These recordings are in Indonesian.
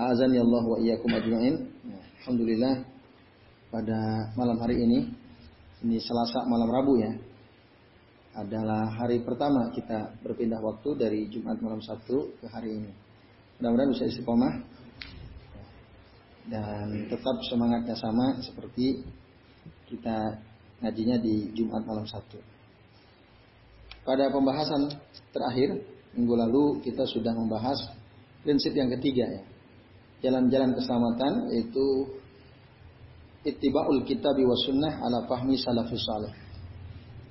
azan ya Allah wa iyyakum ajmain. Alhamdulillah pada malam hari ini, ini Selasa malam Rabu ya, adalah hari pertama kita berpindah waktu dari Jumat malam Sabtu ke hari ini. Mudah-mudahan bisa istiqomah dan tetap semangatnya sama seperti kita ngajinya di Jumat malam Sabtu. Pada pembahasan terakhir Minggu lalu kita sudah membahas prinsip yang ketiga ya. Jalan-jalan keselamatan yaitu ittiba'ul kitab wa sunnah ala fahmi salafus salih.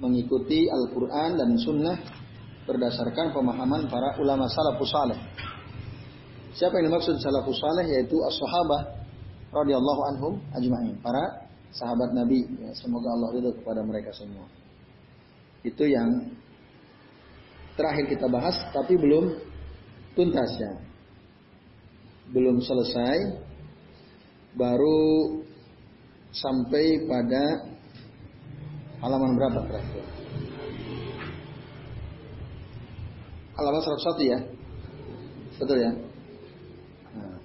Mengikuti Al-Quran dan sunnah berdasarkan pemahaman para ulama salafus salih. Siapa yang dimaksud salafus salih yaitu as-sahabah radhiyallahu anhum ajma'in. Para sahabat Nabi. Ya, semoga Allah ridho kepada mereka semua. Itu yang terakhir kita bahas tapi belum tuntas ya. Belum selesai baru sampai pada halaman berapa terakhir? Halaman 101 ya. Betul ya? Nah.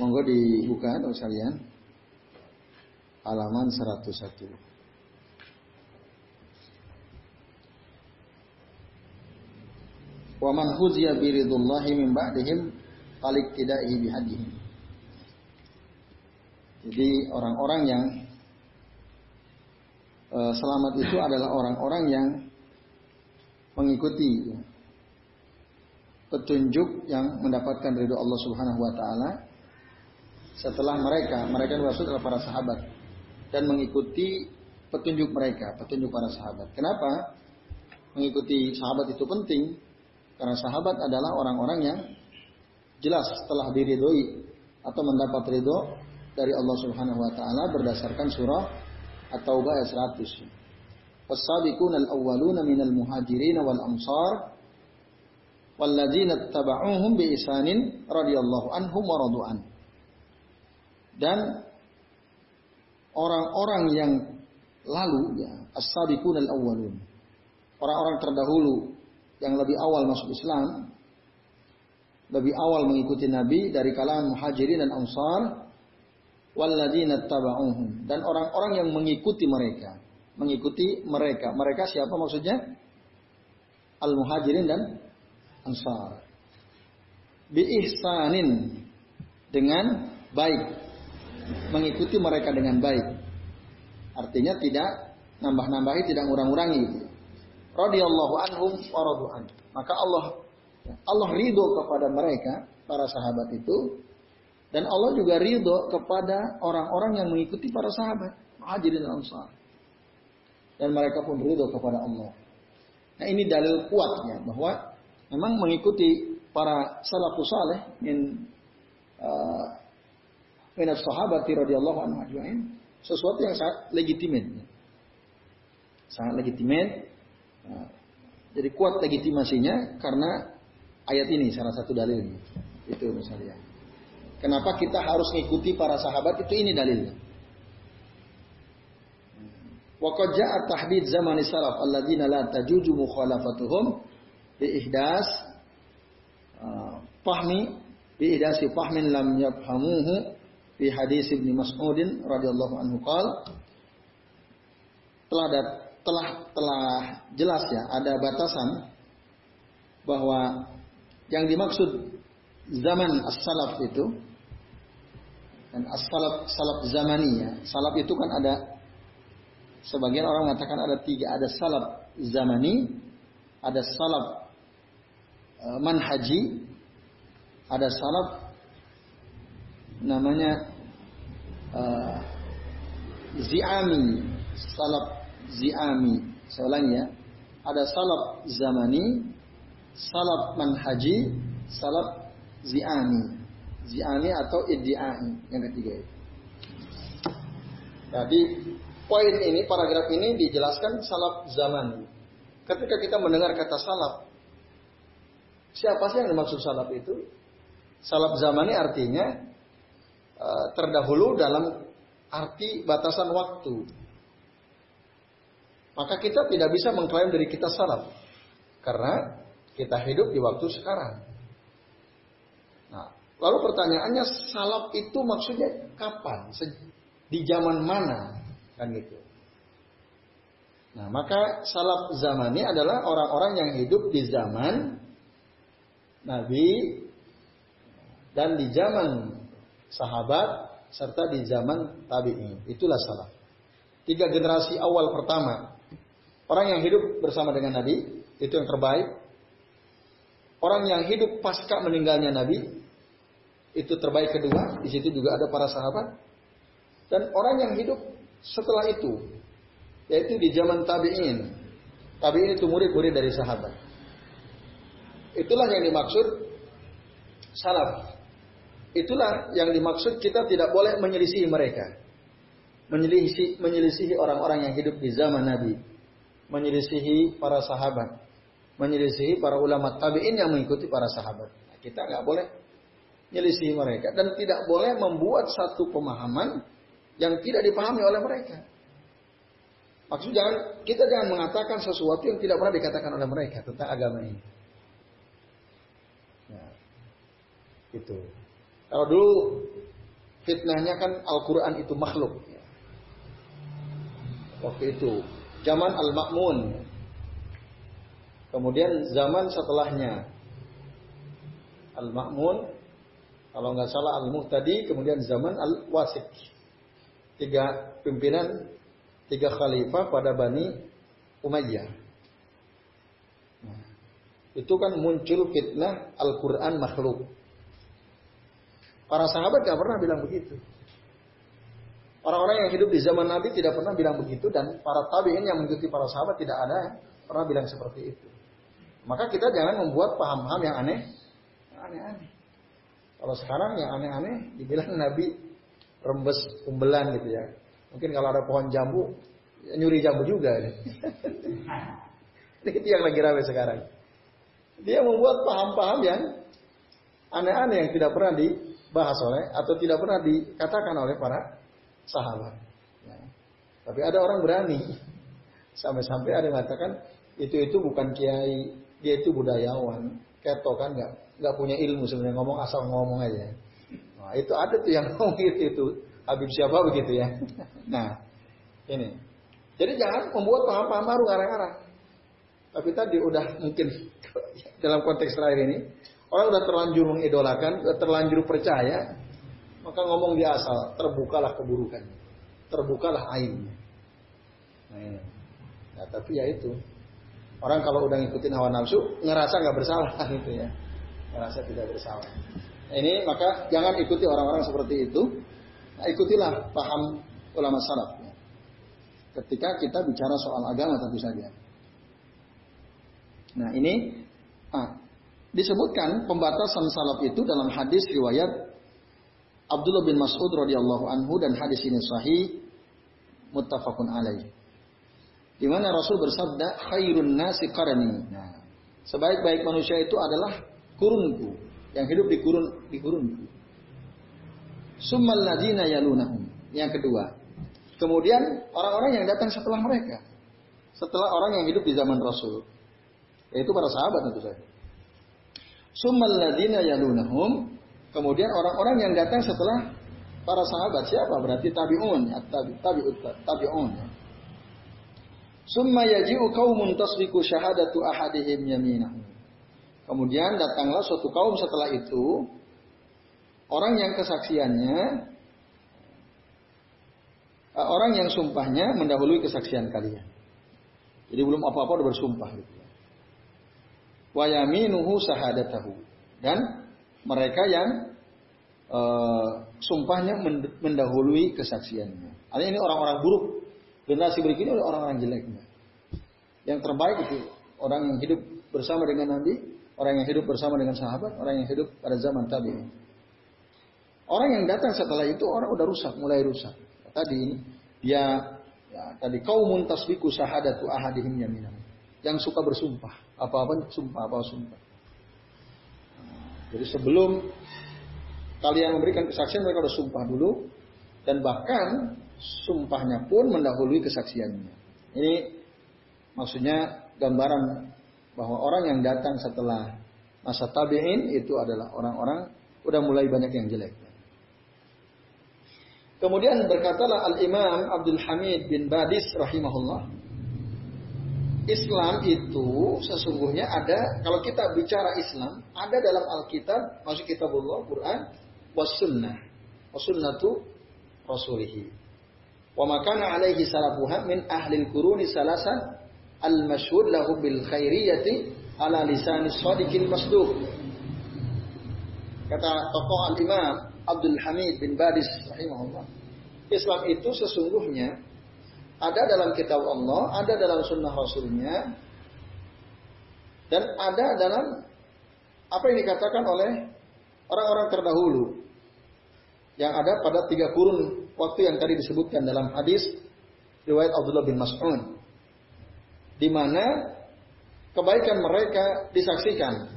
Monggo dibuka oleh sekalian. Halaman 101. Wa man huziya biridullahi min ba'dihim tidaihi bihadihim. Jadi orang-orang yang e, selamat itu adalah orang-orang yang mengikuti petunjuk yang mendapatkan ridho Allah Subhanahu wa taala setelah mereka, mereka maksud adalah para sahabat dan mengikuti petunjuk mereka, petunjuk para sahabat. Kenapa? Mengikuti sahabat itu penting karena sahabat adalah orang-orang yang jelas telah diridhoi atau mendapat ridho dari Allah Subhanahu wa taala berdasarkan surah At-Taubah ayat 100. As-sabiquna al-awwaluna minal muhajirin wal ansar walladzina tabauhum bi isanin radhiyallahu anhum wa radu'an. Dan orang-orang yang lalu ya, as-sabiquna al-awwalun. Orang-orang terdahulu yang lebih awal masuk Islam, lebih awal mengikuti Nabi dari kalangan muhajirin dan ansar, dan orang-orang yang mengikuti mereka, mengikuti mereka. Mereka siapa maksudnya? Al muhajirin dan ansar. Bi ihsanin dengan baik. Mengikuti mereka dengan baik. Artinya tidak nambah-nambahi, tidak ngurang-ngurangi radhiyallahu anhum wa Maka Allah Allah ridho kepada mereka para sahabat itu dan Allah juga ridho kepada orang-orang yang mengikuti para sahabat Muhajirin dan Ansar. Dan mereka pun ridho kepada Allah. Nah ini dalil kuatnya bahwa memang mengikuti para salafus saleh min uh, minat sahabat radhiyallahu anhu sesuatu yang sangat legitimate. Sangat legitimate Jadi kuat legitimasinya karena ayat ini salah satu dalilnya. Itu misalnya. Kenapa kita harus mengikuti para sahabat itu ini dalilnya. Wa qad ja'a tahdid zaman salaf alladzina la tajuju mukhalafatuhum bi ihdas uh, fahmi bi ihdasi fahmin lam yafhamuhu fi hadis Ibnu Mas'udin radhiyallahu anhu qala telah telah telah jelas ya ada batasan bahwa yang dimaksud zaman as-salaf itu dan as-salaf salaf zamani ya. Salaf itu kan ada sebagian orang mengatakan ada tiga, ada salaf zamani, ada salaf uh, manhaji, ada salaf namanya uh, ziami, salaf zi'ami. Saya ulangi ya. Ada salaf zamani, salaf manhaji, salaf zi'ani. Zi'ani atau iddi'ani yang ketiga itu. Jadi poin ini, paragraf ini dijelaskan salaf zaman. Ketika kita mendengar kata salaf, siapa sih yang dimaksud salaf itu? Salaf zaman ini artinya uh, terdahulu dalam arti batasan waktu. Maka kita tidak bisa mengklaim dari kita salaf. Karena kita hidup di waktu sekarang. Nah, lalu pertanyaannya salaf itu maksudnya kapan? Di zaman mana? Kan gitu. Nah, maka salaf zaman ini adalah orang-orang yang hidup di zaman Nabi dan di zaman sahabat serta di zaman tabi'in. Itulah salaf. Tiga generasi awal pertama Orang yang hidup bersama dengan Nabi itu yang terbaik. Orang yang hidup pasca meninggalnya Nabi itu terbaik kedua. Di situ juga ada para sahabat. Dan orang yang hidup setelah itu yaitu di zaman tabi'in. Tabi'in itu murid-murid dari sahabat. Itulah yang dimaksud salaf. Itulah yang dimaksud kita tidak boleh menyelisihi mereka. Menyelisihi, orang-orang yang hidup di zaman Nabi menyelisihi para sahabat, menyelisihi para ulama tabiin yang mengikuti para sahabat. Nah, kita nggak boleh menyelisihi mereka dan tidak boleh membuat satu pemahaman yang tidak dipahami oleh mereka. Maksud jangan kita jangan mengatakan sesuatu yang tidak pernah dikatakan oleh mereka tentang agama ini. Nah, itu. Kalau dulu fitnahnya kan Al-Quran itu makhluk. Waktu itu zaman Al-Ma'mun. Kemudian zaman setelahnya Al-Ma'mun, kalau nggak salah Al-Muhtadi, kemudian zaman Al-Wasik. Tiga pimpinan, tiga khalifah pada Bani Umayyah. Nah, itu kan muncul fitnah Al-Quran makhluk. Para sahabat gak pernah bilang begitu. Orang-orang yang hidup di zaman Nabi tidak pernah bilang begitu dan para tabiin yang mengikuti para sahabat tidak ada yang pernah bilang seperti itu. Maka kita jangan membuat paham-paham yang aneh, aneh-aneh. Kalau sekarang yang aneh-aneh dibilang Nabi rembes umbelan gitu ya. Mungkin kalau ada pohon jambu, ya nyuri jambu juga. Itu yang lagi rame sekarang. Dia membuat paham-paham yang aneh-aneh yang tidak pernah dibahas oleh atau tidak pernah dikatakan oleh para sahabat. Ya. Tapi ada orang berani. Sampai-sampai ada yang mengatakan itu itu bukan kiai, dia itu budayawan. Keto kan nggak nggak punya ilmu sebenarnya ngomong asal ngomong aja. Nah, itu ada tuh yang ngomong itu itu Habib siapa begitu ya. Nah, ini. Jadi jangan membuat paham-paham baru ngarang-ngarang. Tapi tadi udah mungkin dalam konteks terakhir ini orang udah terlanjur mengidolakan, terlanjur percaya, maka ngomong dia asal, terbukalah keburukan. Terbukalah aibnya. Nah, nah, tapi ya itu. Orang kalau udah ngikutin hawa nafsu, ngerasa nggak bersalah gitu ya. Ngerasa tidak bersalah. Nah, ini maka jangan ikuti orang-orang seperti itu. Nah, ikutilah paham ulama salaf. Ya. Ketika kita bicara soal agama tentu saja. Nah ini ah, disebutkan pembatasan salaf itu dalam hadis riwayat Abdullah bin Mas'ud radhiyallahu anhu dan hadis ini sahih muttafaqun alaih. Di mana Rasul bersabda khairun nasi qarni. Nah, sebaik-baik manusia itu adalah kurunku yang hidup di kurun di kurunku. Summal ladina yalunahum. Yang kedua. Kemudian orang-orang yang datang setelah mereka. Setelah orang yang hidup di zaman Rasul. Yaitu para sahabat tentu saja. Summal ladina yalunahum Kemudian orang-orang yang datang setelah para sahabat siapa? Berarti tabi'un, ya, tabi, tabi'ut, tabi'un. Ya. Summa yaji'u qaumun tasbiqu syahadatu ahadihim yaminahu. Kemudian datanglah suatu kaum setelah itu orang yang kesaksiannya eh, orang yang sumpahnya mendahului kesaksian kalian. Jadi belum apa-apa udah bersumpah gitu ya. Wa yaminuhu sahadatahu. Dan mereka yang uh, sumpahnya mendahului kesaksiannya. Artinya ini orang-orang buruk. Generasi berikutnya oleh orang-orang jeleknya. Yang terbaik itu orang yang hidup bersama dengan Nabi orang yang hidup bersama dengan sahabat, orang yang hidup pada zaman tabi'in. Orang yang datang setelah itu orang udah rusak, mulai rusak. Tadi ini dia ya, tadi kaumun tasbiku sahadatu ahadihim yaminan. Yang suka bersumpah, apa-apa sumpah, apa sumpah. Jadi sebelum kalian memberikan kesaksian mereka sudah sumpah dulu dan bahkan sumpahnya pun mendahului kesaksiannya. Ini maksudnya gambaran bahwa orang yang datang setelah masa tabi'in itu adalah orang-orang udah mulai banyak yang jelek. Kemudian berkatalah Al-Imam Abdul Hamid bin Badis rahimahullah. Islam itu sesungguhnya ada, kalau kita bicara Islam, ada dalam Alkitab, maksud kitabullah, Quran, was sunnah. Was sunnatu rasulihi. Wa makana alaihi salafuha min ahli kuruni salasan al-mashhur lahu bil khairiyati ala lisan sadiqil masduq. Kata tokoh al-Imam Abdul Hamid bin Badis rahimahullah. Islam itu sesungguhnya ada dalam kitab Allah, ada dalam sunnah Rasulnya, dan ada dalam apa yang dikatakan oleh orang-orang terdahulu yang ada pada tiga kurun waktu yang tadi disebutkan dalam hadis riwayat Abdullah bin Mas'ud di mana kebaikan mereka disaksikan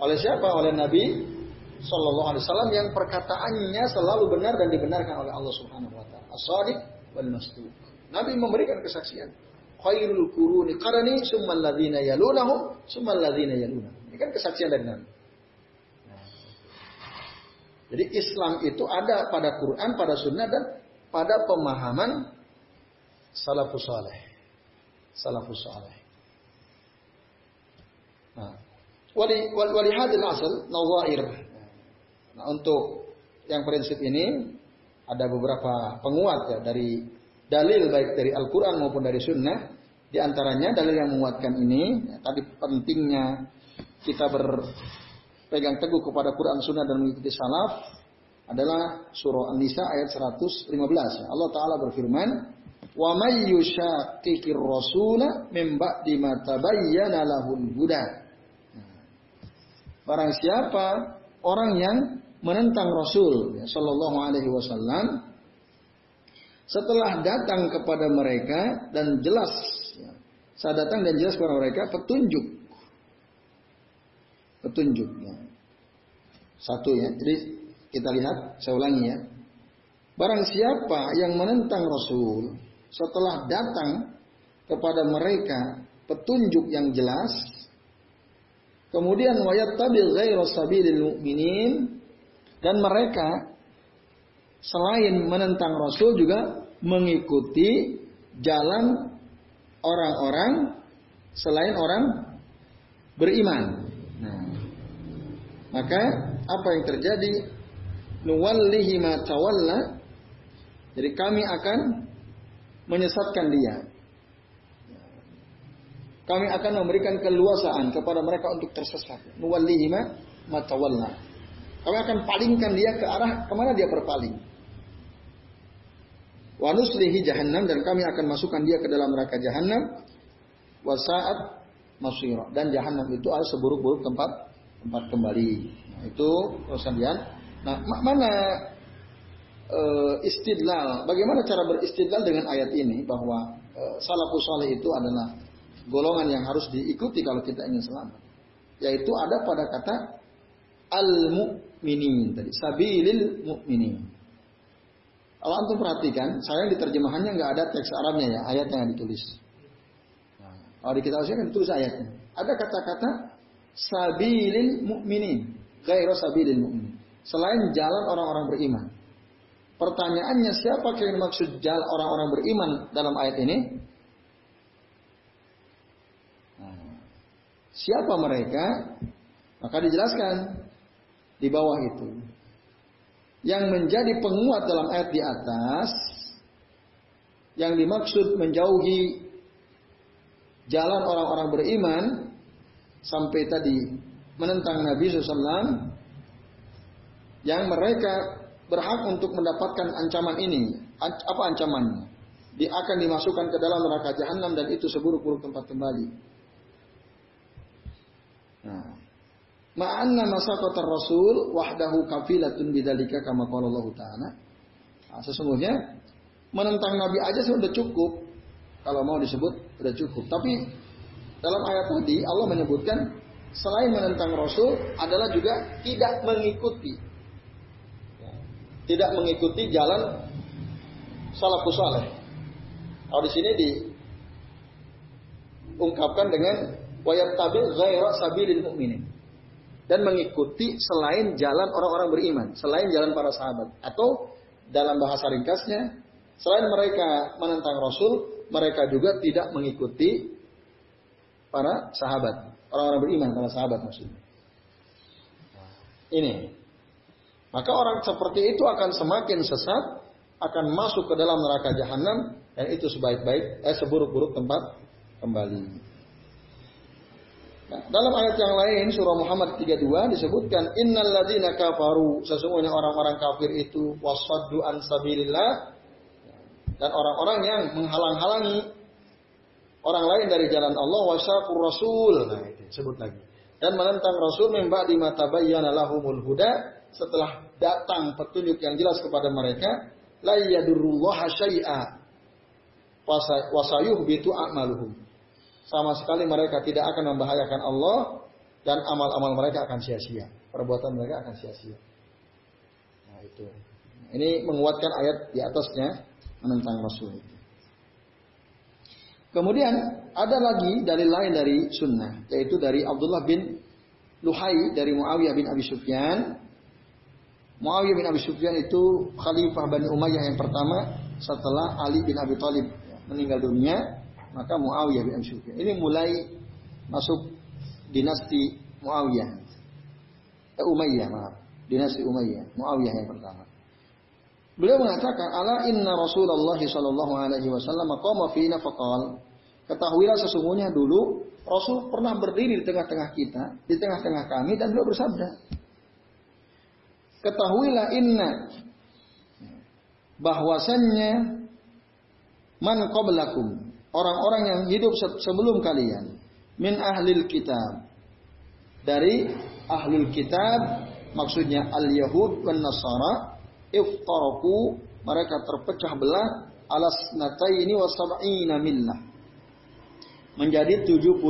oleh siapa? Oleh Nabi Sallallahu Alaihi Wasallam yang perkataannya selalu benar dan dibenarkan oleh Allah Subhanahu Wa Taala. As-Sadiq wal. Nabi memberikan kesaksian. Khairul quruni qarni summa alladziina yalunahum summa alladziina yalunahum. Ini kan kesaksian dari Nabi. Jadi Islam itu ada pada Quran, pada Sunnah dan pada pemahaman salafus saleh. Salafus saleh. Nah, wali hadil asal nawair Nah, untuk yang prinsip ini ada beberapa penguat ya dari dalil baik dari Al-Qur'an maupun dari sunnah. Di antaranya dalil yang menguatkan ini ya, tadi pentingnya kita berpegang teguh kepada Quran Sunnah dan mengikuti salaf adalah surah An-Nisa ayat 115. Allah taala berfirman, "Wa may yushaqiqir rasula min ba'di ma tabayyana lahul huda." Barang siapa orang yang menentang Rasul ya, Shallallahu Alaihi Wasallam setelah datang kepada mereka dan jelas ya, saat datang dan jelas kepada mereka petunjuk. Petunjuknya satu ya. Jadi kita lihat saya ulangi ya. Barang siapa yang menentang Rasul setelah datang kepada mereka petunjuk yang jelas kemudian wayat ghairu sabilil mu'minin dan mereka selain menentang Rasul juga mengikuti jalan orang-orang selain orang beriman. Nah, maka apa yang terjadi? Nuwallihi ma. Jadi kami akan menyesatkan dia. Kami akan memberikan keluasaan kepada mereka untuk tersesat. Nuwallihi ma. Kami akan palingkan dia ke arah ke mana dia berpaling. Wa nuslihi jahannam dan kami akan masukkan dia ke dalam neraka jahannam. Wa sa'at masira dan jahannam itu adalah seburuk-buruk tempat tempat kembali. Nah, itu dia. Nah, mana uh, istidlal? Bagaimana cara beristidlal dengan ayat ini bahwa uh, salafus saleh itu adalah golongan yang harus diikuti kalau kita ingin selamat. Yaitu ada pada kata al-mu'minin tadi, sabilil mu'minin. Kalau antum perhatikan, saya di terjemahannya nggak ada teks Arabnya ya, ayatnya yang ditulis. Kalau di kitab kan ditulis ayatnya. Ada kata-kata sabilil mu'minin, gairu sabilil mu'minin. Selain jalan orang-orang beriman. Pertanyaannya siapa yang maksud jalan orang-orang beriman dalam ayat ini? Siapa mereka? Maka dijelaskan di bawah itu. Yang menjadi penguat dalam ayat di atas, yang dimaksud menjauhi jalan orang-orang beriman, sampai tadi menentang Nabi SAW, yang mereka berhak untuk mendapatkan ancaman ini. Apa ancamannya? Dia akan dimasukkan ke dalam neraka jahanam dan itu seburuk-buruk tempat kembali. Nah, ma'anna masaqatar rasul wahdahu kafilatun bidzalika kama qala Allah taala. Nah, sesungguhnya menentang nabi aja sudah cukup. Kalau mau disebut sudah cukup. Tapi dalam ayat tadi Allah menyebutkan selain menentang rasul adalah juga tidak mengikuti tidak mengikuti jalan salafus saleh. Kalau di sini diungkapkan dengan wayat tabi ghaira sabilil mu'minin dan mengikuti selain jalan orang-orang beriman, selain jalan para sahabat atau dalam bahasa ringkasnya selain mereka menentang Rasul, mereka juga tidak mengikuti para sahabat, orang-orang beriman, para sahabat maksudnya. Ini. Maka orang seperti itu akan semakin sesat, akan masuk ke dalam neraka jahanam dan itu sebaik-baik eh seburuk-buruk tempat kembali. Nah, dalam ayat yang lain surah Muhammad 32 disebutkan innal ladzina kafaru. Sesungguhnya orang-orang kafir itu wasaddu an sabilillah. Dan orang-orang yang menghalang-halangi orang lain dari jalan Allah wasyaqur rasul. Nah itu sebut lagi. Dan menentang rasul mimba di mata lahumul huda. Setelah datang petunjuk yang jelas kepada mereka la yadurrullaha syai'a. Wasayuh bitu a'maluhum sama sekali mereka tidak akan membahayakan Allah dan amal-amal mereka akan sia-sia. Perbuatan mereka akan sia-sia. Nah itu. Ini menguatkan ayat di atasnya menentang Rasul. Kemudian ada lagi dalil lain dari sunnah, yaitu dari Abdullah bin Luhai dari Muawiyah bin Abi Sufyan. Muawiyah bin Abi Sufyan itu khalifah Bani Umayyah yang pertama setelah Ali bin Abi Thalib meninggal dunia maka Muawiyah bin Sufyan. Ini mulai masuk dinasti Muawiyah. Eh, Umayyah, maaf. Dinasti Umayyah. Muawiyah yang pertama. Beliau mengatakan, "Ala inna Rasulullah sallallahu alaihi wasallam qama fina faqal." Ketahuilah sesungguhnya dulu Rasul pernah berdiri di tengah-tengah kita, di tengah-tengah kami dan beliau bersabda, "Ketahuilah inna bahwasannya man qablakum orang-orang yang hidup sebelum kalian min ahlil kitab. Dari ahlul kitab maksudnya al yahud dan nasara iftaraku mereka terpecah belah alas nataini wa sab'ina millah. Menjadi 72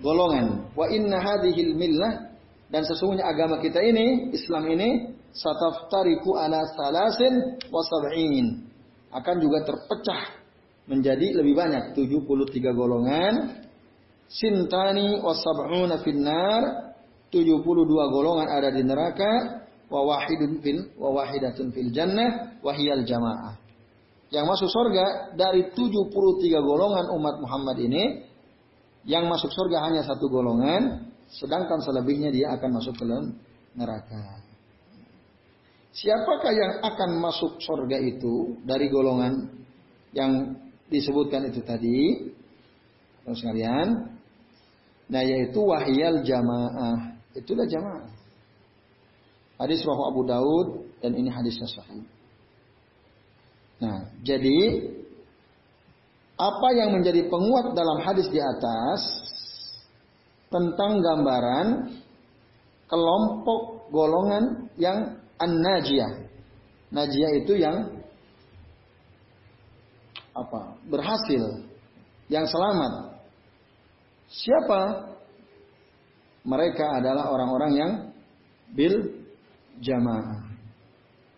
golongan. Wa inna hadhil millah dan sesungguhnya agama kita ini Islam ini sataftariku ala salasin wa sab'in. Akan juga terpecah menjadi lebih banyak. 73 golongan. Sintani wasab'una finnar. 72 golongan ada di neraka. Wa wahidun fil wa wahidatun fil jannah. Wa hiyal jamaah. Yang masuk surga dari 73 golongan umat Muhammad ini yang masuk surga hanya satu golongan sedangkan selebihnya dia akan masuk ke dalam neraka. Siapakah yang akan masuk surga itu dari golongan yang disebutkan itu tadi, teman sekalian. Nah, yaitu wahyal jamaah. Itulah jamaah. Hadis rawahu Abu Daud dan ini hadis sahih. Nah, jadi apa yang menjadi penguat dalam hadis di atas tentang gambaran kelompok golongan yang an-najiyah. Najiyah itu yang apa berhasil yang selamat. Siapa? Mereka adalah orang-orang yang bil jamaah.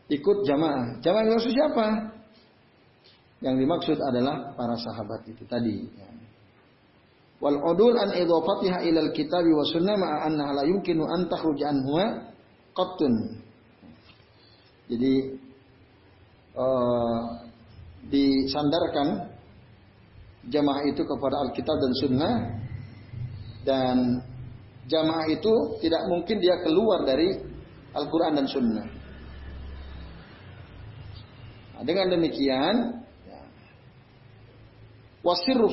Ikut jamaah. Jamaah itu siapa? Yang dimaksud adalah para sahabat itu tadi. Wal udul an idhafatiha ila al kitabi wa sunnah ma'a annaha la yumkinu an takhruja anhu qattun. Jadi uh, disandarkan jamaah itu kepada Alkitab dan Sunnah dan jamaah itu tidak mungkin dia keluar dari Al-Quran dan Sunnah. Nah, dengan demikian, ya, wasirru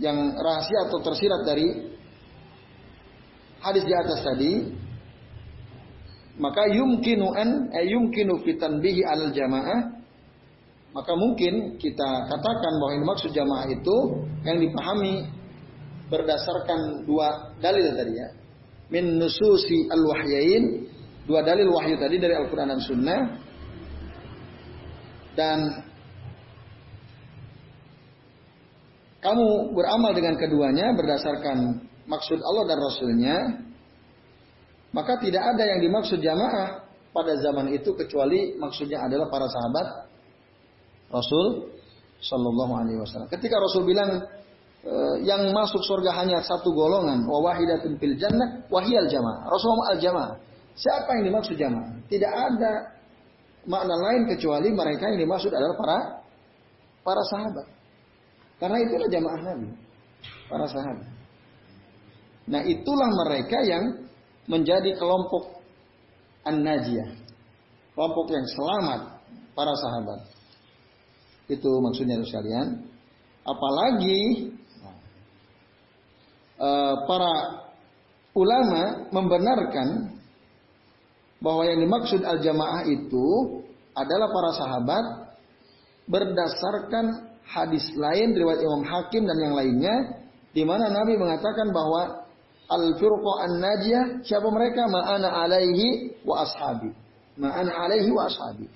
yang rahasia atau tersirat dari hadis di atas tadi maka yumkinu an eh, yumkinu fitan bihi al jamaah maka mungkin kita katakan bahwa yang dimaksud jamaah itu yang dipahami berdasarkan dua dalil tadi ya. Min nususi al-wahyain, dua dalil wahyu tadi dari Al-Qur'an dan Sunnah. Dan kamu beramal dengan keduanya berdasarkan maksud Allah dan Rasulnya, maka tidak ada yang dimaksud jamaah pada zaman itu kecuali maksudnya adalah para sahabat Rasul Shallallahu Alaihi Wasallam. Ketika Rasul bilang e, yang masuk surga hanya satu golongan, wahidatun fil jannah, wahiyal jamaah. Rasulullah al jamaah. Siapa yang dimaksud jamaah? Tidak ada makna lain kecuali mereka yang dimaksud adalah para para sahabat. Karena itulah jamaah Nabi, para sahabat. Nah itulah mereka yang menjadi kelompok An-Najiyah. Kelompok yang selamat para sahabat. Itu maksudnya sekalian. Apalagi uh, para ulama membenarkan bahwa yang dimaksud al-jamaah itu adalah para sahabat berdasarkan hadis lain riwayat Imam Hakim dan yang lainnya di mana Nabi mengatakan bahwa Al-firqa an-najiyah siapa mereka? Ma'ana alaihi wa ashabi. Ma'ana alaihi wa ashabi.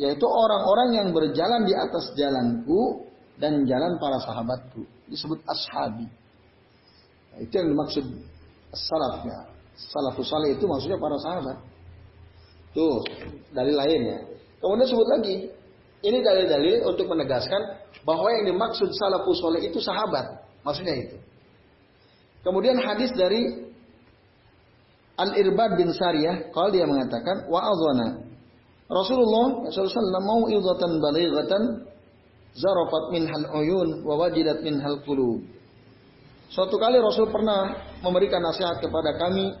Yaitu orang-orang yang berjalan di atas jalanku dan jalan para sahabatku. Disebut ashabi. Nah, itu yang dimaksud salaf ya. Salafus salih itu maksudnya para sahabat. Tuh, dalil lainnya. Kemudian sebut lagi. Ini dalil-dalil untuk menegaskan bahwa yang dimaksud salafus salih itu sahabat. Maksudnya itu. Kemudian hadis dari Al-Irbad bin Sariyah, kalau dia mengatakan, wa. Rasulullah SAW mau idatan balighatan zarafat minhal uyun wa wajidat minhal qulub. Suatu kali Rasul pernah memberikan nasihat kepada kami,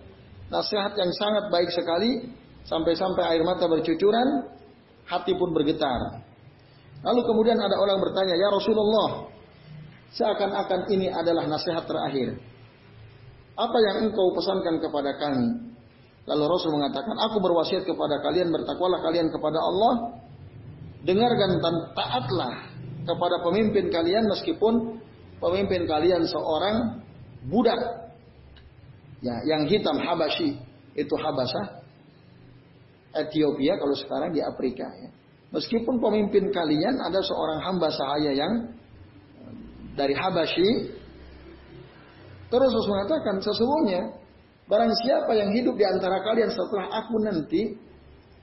nasihat yang sangat baik sekali, sampai-sampai air mata bercucuran, hati pun bergetar. Lalu kemudian ada orang bertanya, "Ya Rasulullah, seakan-akan ini adalah nasihat terakhir. Apa yang engkau pesankan kepada kami? Lalu Rasul mengatakan, aku berwasiat kepada kalian, bertakwalah kalian kepada Allah. Dengarkan dan taatlah kepada pemimpin kalian meskipun pemimpin kalian seorang budak. Ya, yang hitam Habashi itu Habasah. Ethiopia kalau sekarang di Afrika ya. Meskipun pemimpin kalian ada seorang hamba sahaya yang dari Habashi Terus Rasul mengatakan sesungguhnya barang siapa yang hidup di antara kalian setelah aku nanti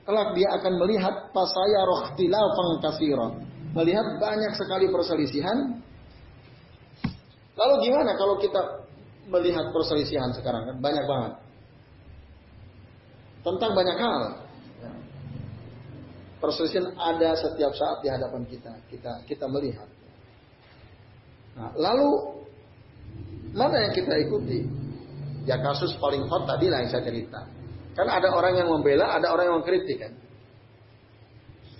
kelak dia akan melihat pasaya rohtilafang kasiro. Melihat banyak sekali perselisihan. Lalu gimana kalau kita melihat perselisihan sekarang kan banyak banget. Tentang banyak hal. Perselisihan ada setiap saat di hadapan kita. Kita kita melihat. Nah, lalu Mana yang kita ikuti? Ya kasus paling hot tadi lah yang saya cerita. Kan ada orang yang membela, ada orang yang mengkritik kan.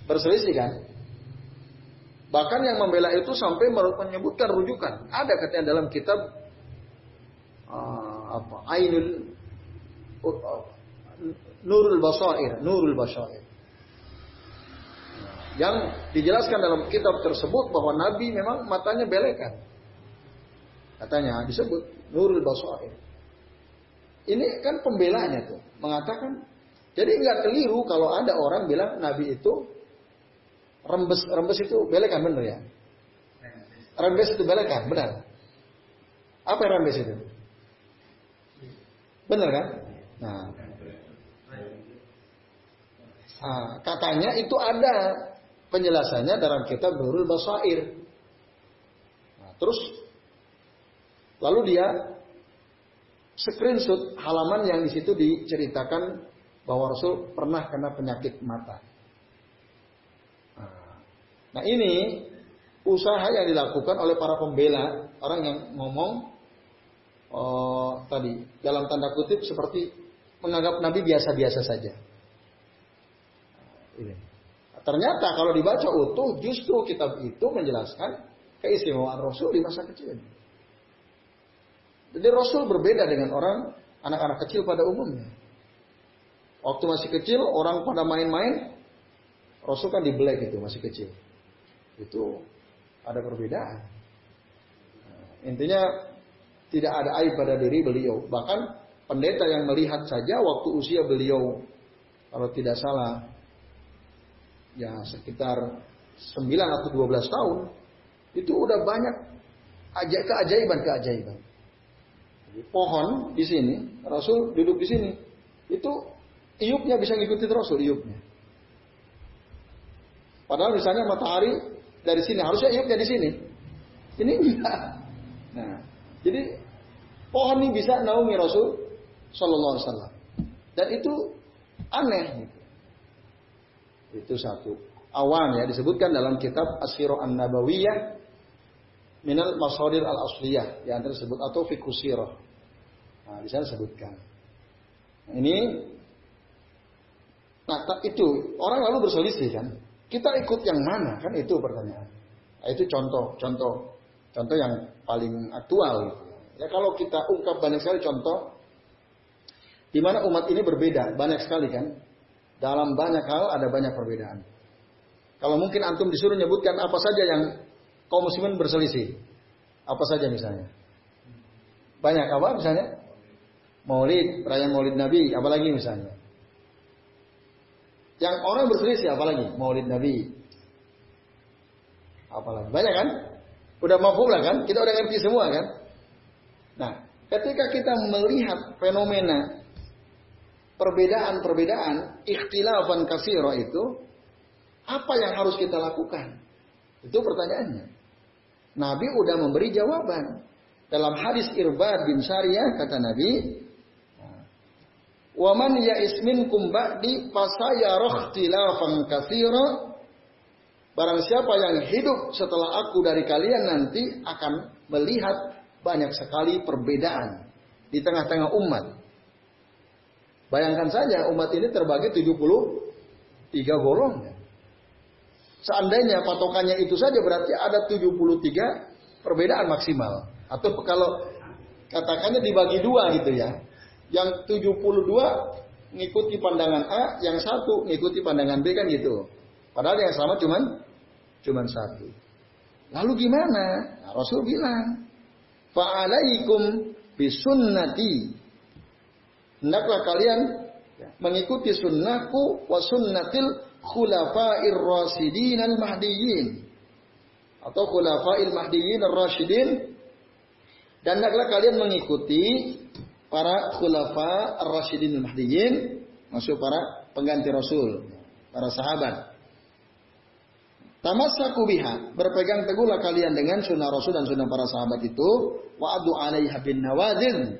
Berselisih kan? Bahkan yang membela itu sampai menyebutkan rujukan. Ada katanya dalam kitab uh, apa? Ainul uh, Nurul Basair, Nurul Basair. Yang dijelaskan dalam kitab tersebut bahwa Nabi memang matanya belekan. Katanya disebut Nurul Basair. Ini kan pembelanya tuh. Mengatakan. Jadi nggak keliru kalau ada orang bilang Nabi itu rembes rembes itu belekan bener ya? Rembes itu belekan benar. Apa rembes itu? Benar kan? Nah, nah, katanya itu ada penjelasannya dalam kitab Nurul Basair. Nah, terus Lalu dia screenshot halaman yang di situ diceritakan bahwa Rasul pernah kena penyakit mata. Nah ini usaha yang dilakukan oleh para pembela orang yang ngomong oh, tadi dalam tanda kutip seperti menganggap Nabi biasa-biasa saja. Ini. Ternyata kalau dibaca utuh justru kitab itu menjelaskan keistimewaan Rasul di masa kecil. Jadi Rasul berbeda dengan orang anak-anak kecil pada umumnya. Waktu masih kecil orang pada main-main, Rasul kan dibelek itu masih kecil. Itu ada perbedaan. Intinya tidak ada aib pada diri beliau. Bahkan pendeta yang melihat saja waktu usia beliau kalau tidak salah ya sekitar 9 atau 12 tahun itu udah banyak aja keajaiban-keajaiban. Pohon di sini, Rasul duduk di sini. Itu iupnya bisa ngikutin Rasul iupnya. Padahal misalnya matahari dari sini harusnya iupnya di sini. Ini enggak. Nah, jadi pohon ini bisa naungi Rasul Shallallahu Alaihi Wasallam. Dan itu aneh. Itu satu. Awan ya disebutkan dalam kitab Asyiro An Nabawiyah minal masadir al asliyah yang tersebut atau fikusiro. Nah, di sana disebutkan. Nah, ini Nah, itu orang lalu berselisih kan. Kita ikut yang mana kan itu pertanyaan. Nah, itu contoh, contoh, contoh yang paling aktual. Gitu. Ya kalau kita ungkap banyak sekali contoh di mana umat ini berbeda banyak sekali kan. Dalam banyak hal ada banyak perbedaan. Kalau mungkin antum disuruh nyebutkan apa saja yang kaum muslimin berselisih. Apa saja misalnya? Banyak apa misalnya? Maulid, perayaan Maulid Nabi, apalagi misalnya? Yang orang berselisih apalagi? Maulid Nabi. Apalagi? Banyak kan? Udah mampu lah kan? Kita udah ngerti semua kan? Nah, ketika kita melihat fenomena perbedaan-perbedaan ikhtilafan kasiro itu, apa yang harus kita lakukan? Itu pertanyaannya. Nabi udah memberi jawaban. Dalam hadis Irbad bin Sariyah kata Nabi, Waman ya'is minkum ba'di fasayara ikhtilafan katsira. Barang siapa yang hidup setelah aku dari kalian nanti akan melihat banyak sekali perbedaan di tengah-tengah umat. Bayangkan saja umat ini terbagi 73 golongan. Seandainya patokannya itu saja berarti ada 73 perbedaan maksimal. Atau kalau katakannya dibagi dua gitu ya. Yang 72 ngikuti pandangan A, yang satu ngikuti pandangan B kan gitu. Padahal yang sama cuman cuman satu. Lalu gimana? Nah, Rasul bilang, "Fa'alaikum bisunnati." Hendaklah kalian mengikuti sunnahku wa sunnatil khulafa'ir rasidin al mahdiyyin atau khulafa'il mahdiyyin ar-rasyidin. Dan hendaklah kalian mengikuti para khulafa ar-rasyidin al-mahdiyyin, masuk para pengganti Rasul, para sahabat. Tamassaku biha, berpegang teguhlah kalian dengan sunnah Rasul dan sunnah para sahabat itu, wa adu alaiha bin nawadin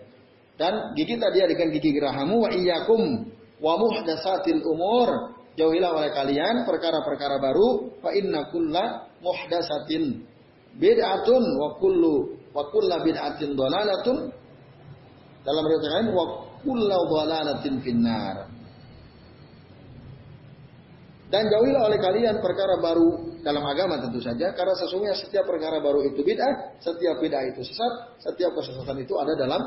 dan gigi tadi dengan gigi gerahamu. Wa iyyakum wa muhdatsatil umur jauhilah oleh kalian perkara-perkara baru fa inna kulla muhdatsatin bid'atun wa kullu wa kullu bid'atin dhalalatun dalam riwayat lain wa kullu dhalalatin finnar. Dan jauhilah oleh kalian perkara baru dalam agama tentu saja karena sesungguhnya setiap perkara baru itu bid'ah, setiap bid'ah itu sesat, setiap kesesatan itu ada dalam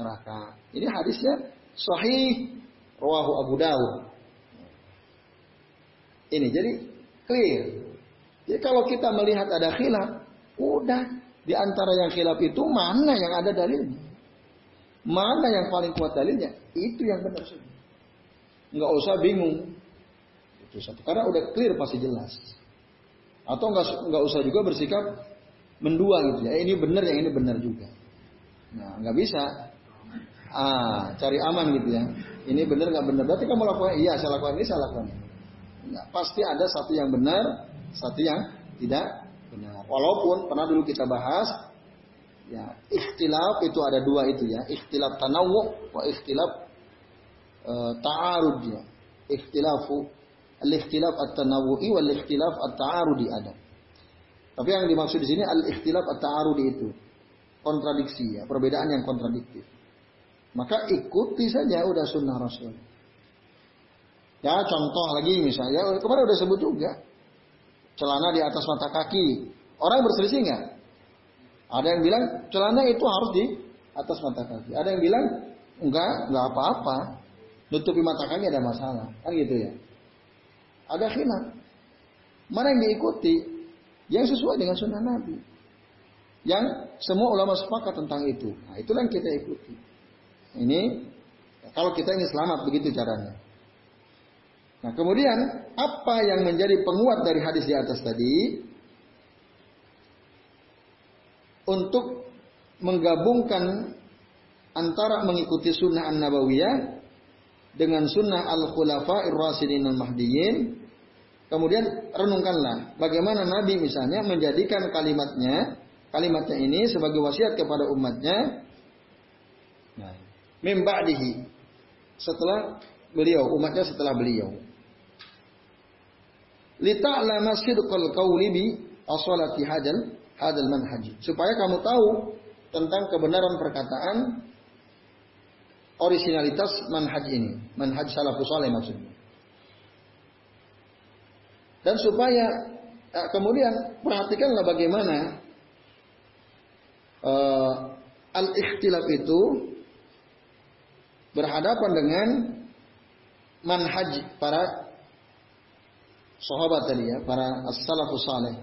neraka. Ini hadisnya sahih rawahu Abu Dawud. Ini jadi clear. Jadi kalau kita melihat ada khilaf, udah di antara yang khilaf itu mana yang ada dalilnya? Mana yang paling kuat dalilnya? Itu yang benar saja. Nggak usah bingung. Itu satu. Karena udah clear pasti jelas. Atau nggak nggak usah juga bersikap mendua gitu ya. Ini benar, yang ini benar juga. Nah, nggak bisa. Ah, cari aman gitu ya. Ini benar nggak benar. Berarti kamu lakukan iya, saya lakukan ini, saya lakukan ini. Nah, pasti ada satu yang benar, satu yang tidak benar. Walaupun pernah dulu kita bahas Ya, ikhtilaf itu ada dua itu ya. Ikhtilaf tanawu wa ikhtilaf uh, ta'arud ya. Ikhtilafu al-ikhtilaf at-tanawu'i wal ikhtilaf at-ta'arudi ada. Tapi yang dimaksud di sini al-ikhtilaf at-ta'arudi itu kontradiksi ya, perbedaan yang kontradiktif. Maka ikuti saja udah sunnah Rasul. Ya contoh lagi misalnya, kemarin udah sebut juga. Celana di atas mata kaki. Orang berselisih nggak? Ada yang bilang celana itu harus di atas mata kaki. Ada yang bilang enggak, enggak apa-apa. Nutupi mata kaki ada masalah. Kan gitu ya. Ada khilaf. Mana yang diikuti? Yang sesuai dengan sunnah Nabi. yang semua ulama sepakat tentang itu. Nah, itulah yang kita ikuti. Ini kalau kita ingin selamat begitu caranya. Nah, kemudian apa yang menjadi penguat dari hadis di atas tadi? Untuk menggabungkan antara mengikuti sunnah an-nabawiyah dengan sunnah al-khulafa ir-rasidin al-mahdiyyin. Kemudian renungkanlah bagaimana Nabi misalnya menjadikan kalimatnya, kalimatnya ini sebagai wasiat kepada umatnya. Nah, setelah beliau, umatnya setelah beliau. Lita'lama sidqal qawli bi asalati hadal hadal manhaj. Supaya kamu tahu tentang kebenaran perkataan originalitas manhaj ini, manhaj salafus saleh maksudnya. Dan supaya eh, kemudian perhatikanlah bagaimana uh, al-ikhtilaf itu berhadapan dengan manhaj para sahabat tadi ya, para as-salafus saleh.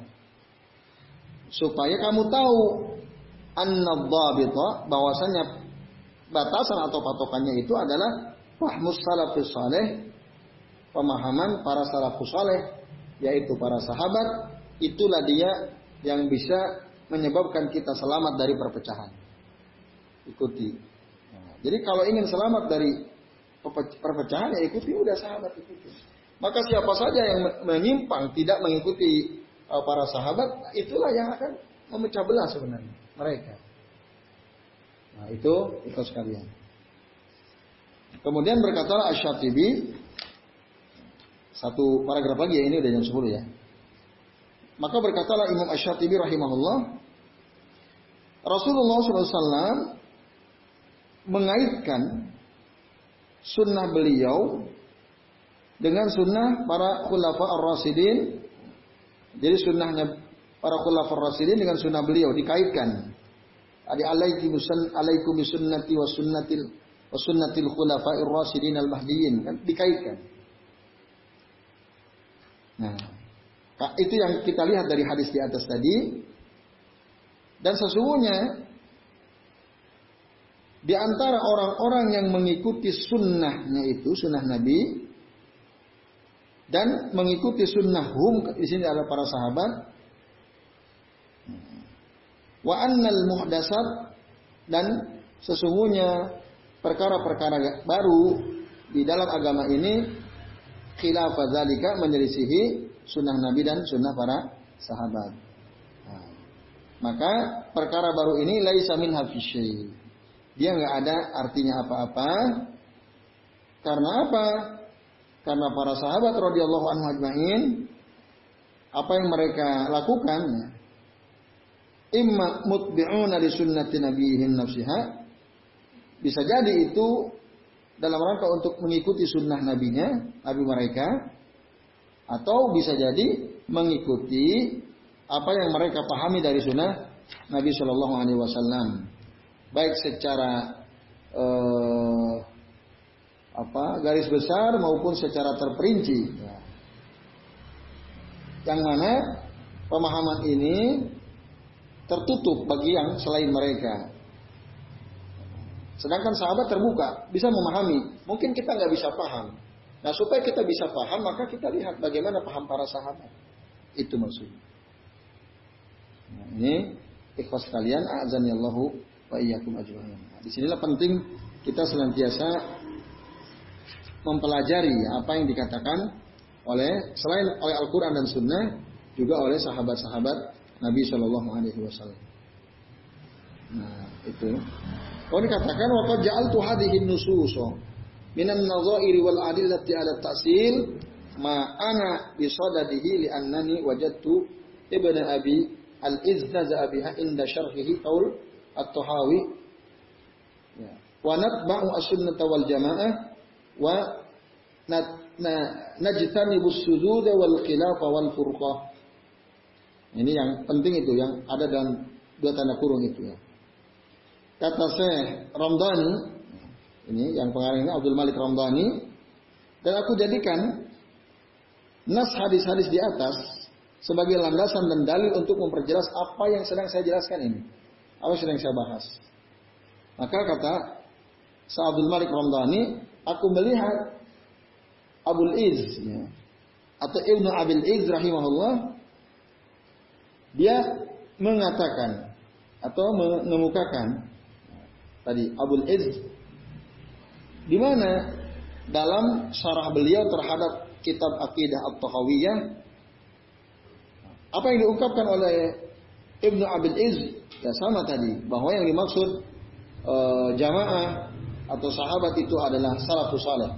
Supaya kamu tahu an-nadhabita bahwasanya batasan atau patokannya itu adalah fahmus salafus saleh, pemahaman para salafus saleh yaitu para sahabat, itulah dia yang bisa menyebabkan kita selamat dari perpecahan. Ikuti. Jadi kalau ingin selamat dari perpecahan ya ikuti udah sahabat ikuti. Maka siapa saja yang menyimpang tidak mengikuti uh, para sahabat, itulah yang akan memecah belah sebenarnya mereka. Nah, itu itu sekalian. Kemudian berkata Asy-Syatibi satu paragraf lagi ya ini udah jam 10 ya. Maka berkatalah Imam Asy-Syatibi rahimahullah Rasulullah SAW mengaitkan sunnah beliau dengan sunnah para khulafa ar-rasidin. Jadi sunnahnya para khulafa ar-rasidin dengan sunnah beliau dikaitkan. Adi alaikum musan alaikum sunnati wa sunnatil wa sunnatil khulafa ar-rasidin al-mahdiyyin kan dikaitkan. Nah, itu yang kita lihat dari hadis di atas tadi. Dan sesungguhnya di antara orang-orang yang mengikuti sunnahnya itu, sunnah Nabi, dan mengikuti sunnah hum di sini adalah para sahabat wa annal muhdasat dan sesungguhnya perkara-perkara baru di dalam agama ini khilaf zalika menyelisihi sunnah Nabi dan sunnah para sahabat. Nah, maka perkara baru ini laisa min Dia nggak ada artinya apa-apa. Karena apa? Karena para sahabat radhiyallahu anhu ajmain apa yang mereka lakukan? Ya, imma mutbi'una li sunnati nabiyihim nafsiha. Bisa jadi itu dalam rangka untuk mengikuti sunnah nabinya, nabi mereka. Atau bisa jadi mengikuti apa yang mereka pahami dari sunnah Nabi Shallallahu Alaihi Wasallam, baik secara uh, apa garis besar maupun secara terperinci. Ya. Yang mana pemahaman ini tertutup bagi yang selain mereka. Sedangkan sahabat terbuka, bisa memahami. Mungkin kita nggak bisa paham. Nah supaya kita bisa paham, maka kita lihat bagaimana paham para sahabat. Itu maksudnya. Nah, ini ikhlas kalian, azanillahu wa iyyakum ajma'in. Nah, di sinilah penting kita senantiasa mempelajari apa yang dikatakan oleh selain oleh Al-Quran dan Sunnah juga oleh sahabat-sahabat Nabi Shallallahu Alaihi Wasallam. Nah itu. Kau dikatakan waktu ja'al tu hadihin nususo minan nadhairi wal adillati ala ta'sil ma ana bisadadihi li annani wajadtu ibnu abi al-izza biha inda syarhihi qaul at-tahawi ya. wa natba'u as-sunnah wal jamaah wa najtanibus sujud wal khilaf wal furqah. Ini yang penting itu yang ada dalam dua tanda kurung itu ya. Kata saya Ramdhani, ini yang pengarang ini Abdul Malik Ramdhani, dan aku jadikan nas hadis-hadis di atas sebagai landasan dan dalil untuk memperjelas apa yang sedang saya jelaskan ini. Apa yang sedang saya bahas. Maka kata Sa'abdul Malik Ramdhani, aku melihat Abul Iz ya, atau Ibnu Abil Iz rahimahullah dia mengatakan atau mengemukakan tadi Abul Iz di mana dalam syarah beliau terhadap kitab Aqidah At-Tahawiyah apa yang diungkapkan oleh Ibnu Abil Iz ya sama tadi bahwa yang dimaksud e, jamaah atau sahabat itu adalah salafus saleh.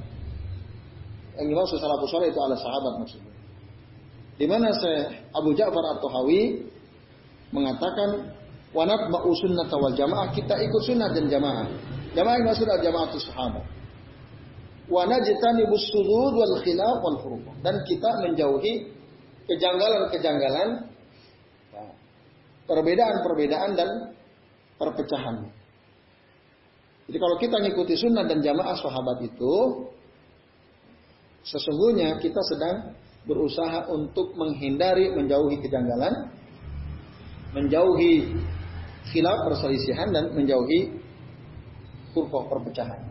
Yang dimaksud salafus saleh itu adalah sahabat maksudnya. Di mana saya Abu Ja'far At-Tahawi mengatakan wanat ba'u sunnah wal jamaah kita ikut sunnah dan jamaah. Jamaah yang maksud adalah jamaah sahabat wa najtanibus sudud wal khilaf wal furuq dan kita menjauhi kejanggalan-kejanggalan ya, perbedaan-perbedaan dan perpecahan. Jadi kalau kita mengikuti sunnah dan jamaah sahabat itu, sesungguhnya kita sedang berusaha untuk menghindari, menjauhi kejanggalan, menjauhi khilaf perselisihan dan menjauhi kurva perpecahan.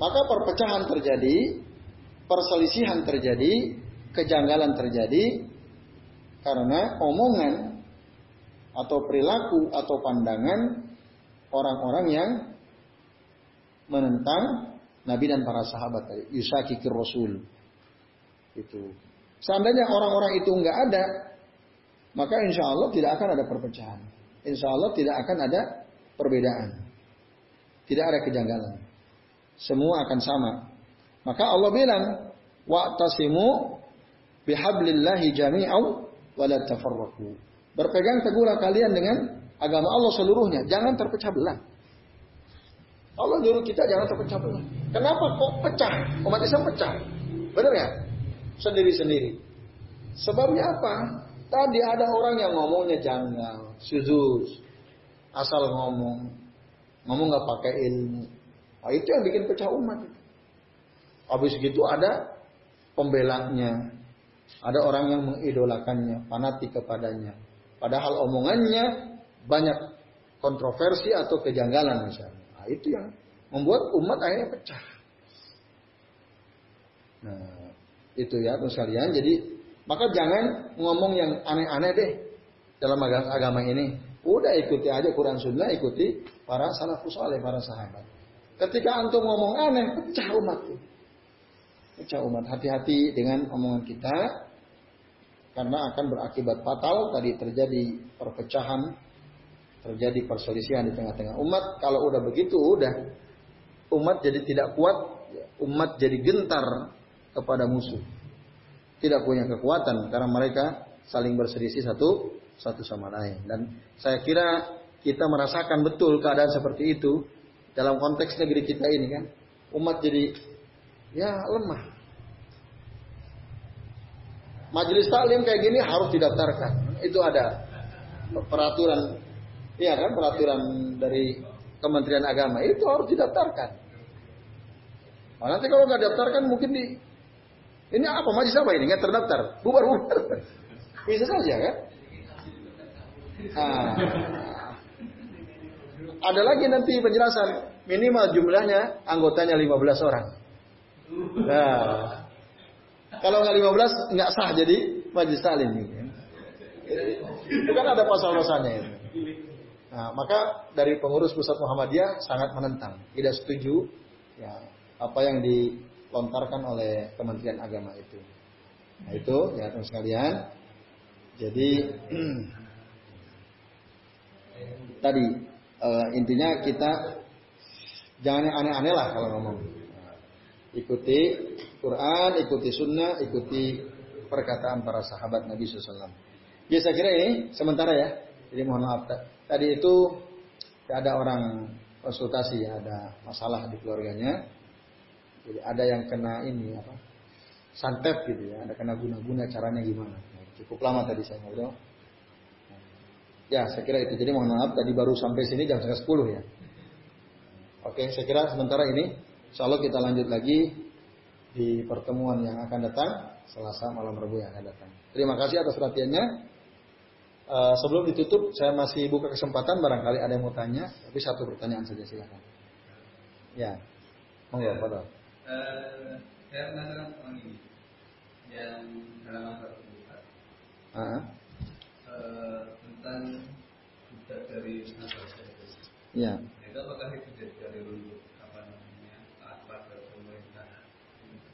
Maka perpecahan terjadi, perselisihan terjadi, kejanggalan terjadi karena omongan atau perilaku atau pandangan orang-orang yang menentang Nabi dan para sahabat tadi. Yusakikir Rasul. Itu. Seandainya orang-orang itu enggak ada, maka insya Allah tidak akan ada perpecahan. Insya Allah tidak akan ada perbedaan. Tidak ada kejanggalan. Semua akan sama. Maka Allah bilang, "Wa'tasimu bihablillahi jami'au wa la tafarraqu." Berpegang teguhlah kalian dengan agama Allah seluruhnya, jangan terpecah belah. Allah nyuruh kita jangan terpecah belah. Kenapa kok pecah? Umat Islam pecah. Benar ya? Sendiri-sendiri. Sebabnya apa? Tadi ada orang yang ngomongnya janggal, suzus, asal ngomong, ngomong nggak pakai ilmu, Nah, itu yang bikin pecah umat. Habis gitu ada pembelanya. Ada orang yang mengidolakannya, fanatik kepadanya. Padahal omongannya banyak kontroversi atau kejanggalan misalnya. Nah, itu yang membuat umat akhirnya pecah. Nah, itu ya terus kalian. Jadi maka jangan ngomong yang aneh-aneh deh dalam agama ini. Udah ikuti aja Quran Sunnah, ikuti para salafus saleh, para sahabat. Ketika antum ngomong aneh, pecah umat. Pecah umat. Hati-hati dengan omongan kita. Karena akan berakibat fatal. Tadi terjadi perpecahan. Terjadi perselisihan di tengah-tengah umat. Kalau udah begitu, udah. Umat jadi tidak kuat. Umat jadi gentar kepada musuh. Tidak punya kekuatan. Karena mereka saling berselisih satu satu sama lain. Dan saya kira kita merasakan betul keadaan seperti itu dalam konteks negeri kita ini kan umat jadi ya lemah majelis taklim kayak gini harus didaftarkan itu ada peraturan iya kan peraturan dari Kementerian Agama itu harus didaftarkan nah, nanti kalau nggak daftarkan mungkin di ini apa majelis apa ini nggak terdaftar bubar bubar bisa saja kan nah, ada lagi nanti penjelasan minimal jumlahnya anggotanya 15 orang. Nah, kalau nggak 15 nggak sah jadi majelis salim. Itu kan ada pasal-pasalnya itu. Nah, maka dari pengurus pusat Muhammadiyah sangat menentang, tidak setuju ya apa yang dilontarkan oleh Kementerian Agama itu. Nah, itu ya teman sekalian. Jadi tadi uh, intinya kita jangan yang aneh-aneh lah kalau ngomong. Ikuti Quran, ikuti Sunnah, ikuti perkataan para sahabat Nabi SAW. Ya saya kira ini sementara ya. Jadi mohon maaf. Tadi itu ada orang konsultasi ya, ada masalah di keluarganya. Jadi ada yang kena ini apa? Santet gitu ya, ada kena guna-guna caranya gimana. Cukup lama tadi saya ngobrol. Ya, saya kira itu. Jadi mohon maaf tadi baru sampai sini jam setengah sepuluh ya. Oke, saya kira sementara ini, insya kita lanjut lagi di pertemuan yang akan datang, Selasa malam Rabu yang akan datang. Terima kasih atas perhatiannya. Uh, sebelum ditutup, saya masih buka kesempatan barangkali ada yang mau tanya, tapi satu pertanyaan saja silakan. Ya, monggo, ya. Uh, saya penasaran tentang ini yang dalam masa uh -huh. uh, tentang budak dari Nabi Ya. Itu apakah itu dari dulu apa namanya apa pemerintah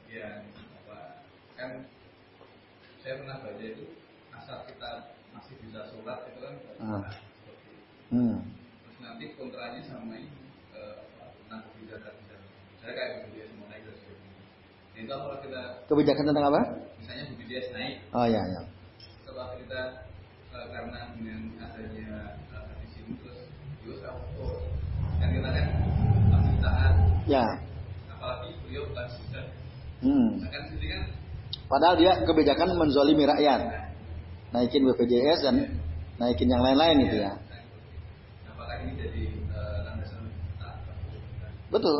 yang apa kan saya pernah baca itu asal kita bisa sholat itu kan. Ah. hmm. terus nanti kontranya sama ini eh, tentang kebijakan saya kayak BPJS mau naik dan sebagainya itu kalau kita kebijakan tentang apa? misalnya BPJS naik. Oh iya iya. Setelah kita eh, karena dengan adanya Yusuf kan kita kan masih taat ya. Apalagi beliau bukan sudah hmm. nah, kan kan padahal dia kebijakan menzolimi rakyat naikin BPJS dan naikin yang lain-lain ya. itu ya. Apakah ini jadi landasan betul.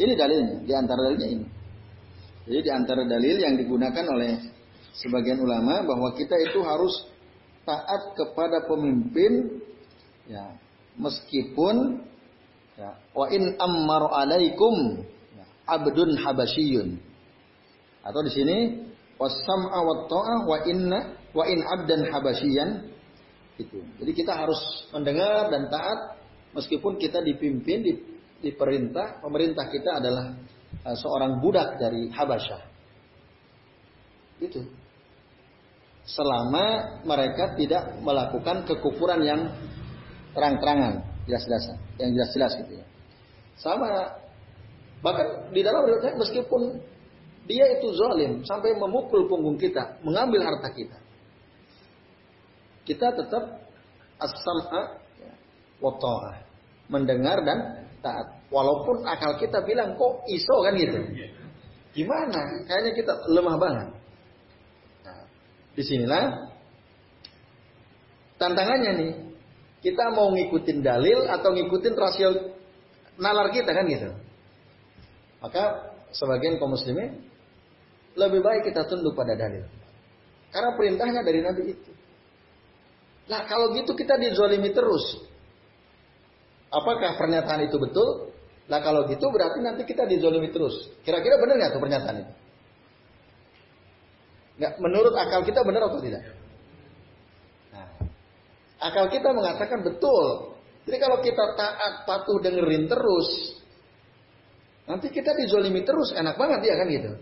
Ini dalilnya di antara dalilnya ini. Jadi di antara dalil yang digunakan oleh sebagian ulama bahwa kita itu harus taat kepada pemimpin ya meskipun ya, wa in ammar alaikum ya, abdun habasyiyun atau di sini wasam'a wa ta'ah wa inna wa in abdan habasyian itu. Jadi kita harus mendengar dan taat meskipun kita dipimpin di, diperintah pemerintah kita adalah uh, seorang budak dari Habasyah. Itu. Selama mereka tidak melakukan kekufuran yang terang-terangan, jelas-jelas, yang jelas-jelas gitu ya. Sama bahkan di dalam riwayat meskipun dia itu zalim sampai memukul punggung kita, mengambil harta kita. Kita tetap as-sam'a wa mendengar dan taat. Walaupun akal kita bilang kok iso kan gitu. Gimana? Kayaknya kita lemah banget. Nah, di sinilah tantangannya nih kita mau ngikutin dalil atau ngikutin rasio nalar kita kan gitu. Maka sebagian kaum muslimin lebih baik kita tunduk pada dalil. Karena perintahnya dari Nabi itu. Nah kalau gitu kita dizolimi terus. Apakah pernyataan itu betul? Nah kalau gitu berarti nanti kita dizolimi terus. Kira-kira benar nggak tuh pernyataan itu? Nggak, menurut akal kita benar atau tidak? Akal kita mengatakan betul. Jadi kalau kita taat, patuh, dengerin terus, nanti kita dizolimi terus, enak banget ya kan gitu.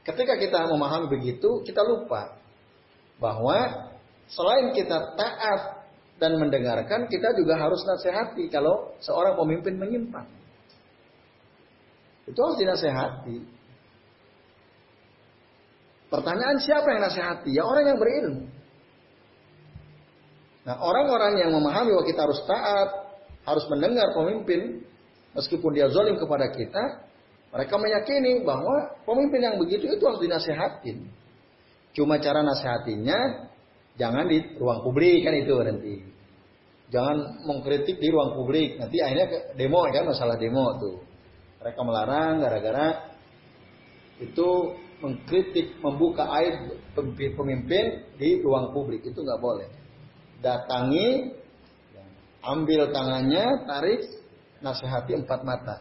Ketika kita memahami begitu, kita lupa bahwa selain kita taat dan mendengarkan, kita juga harus nasihati kalau seorang pemimpin menyimpang. Itu harus dinasehati. Pertanyaan siapa yang nasihati? Ya orang yang berilmu. Nah orang-orang yang memahami bahwa kita harus taat, harus mendengar pemimpin, meskipun dia zalim kepada kita, mereka meyakini bahwa pemimpin yang begitu itu harus dinasehatin. Cuma cara nasihatinya jangan di ruang publik kan itu nanti. Jangan mengkritik di ruang publik. Nanti akhirnya demo kan masalah demo tuh. Mereka melarang gara-gara itu mengkritik, membuka aib pemimpin di ruang publik itu nggak boleh datangi, ambil tangannya, tarik, nasihati empat mata.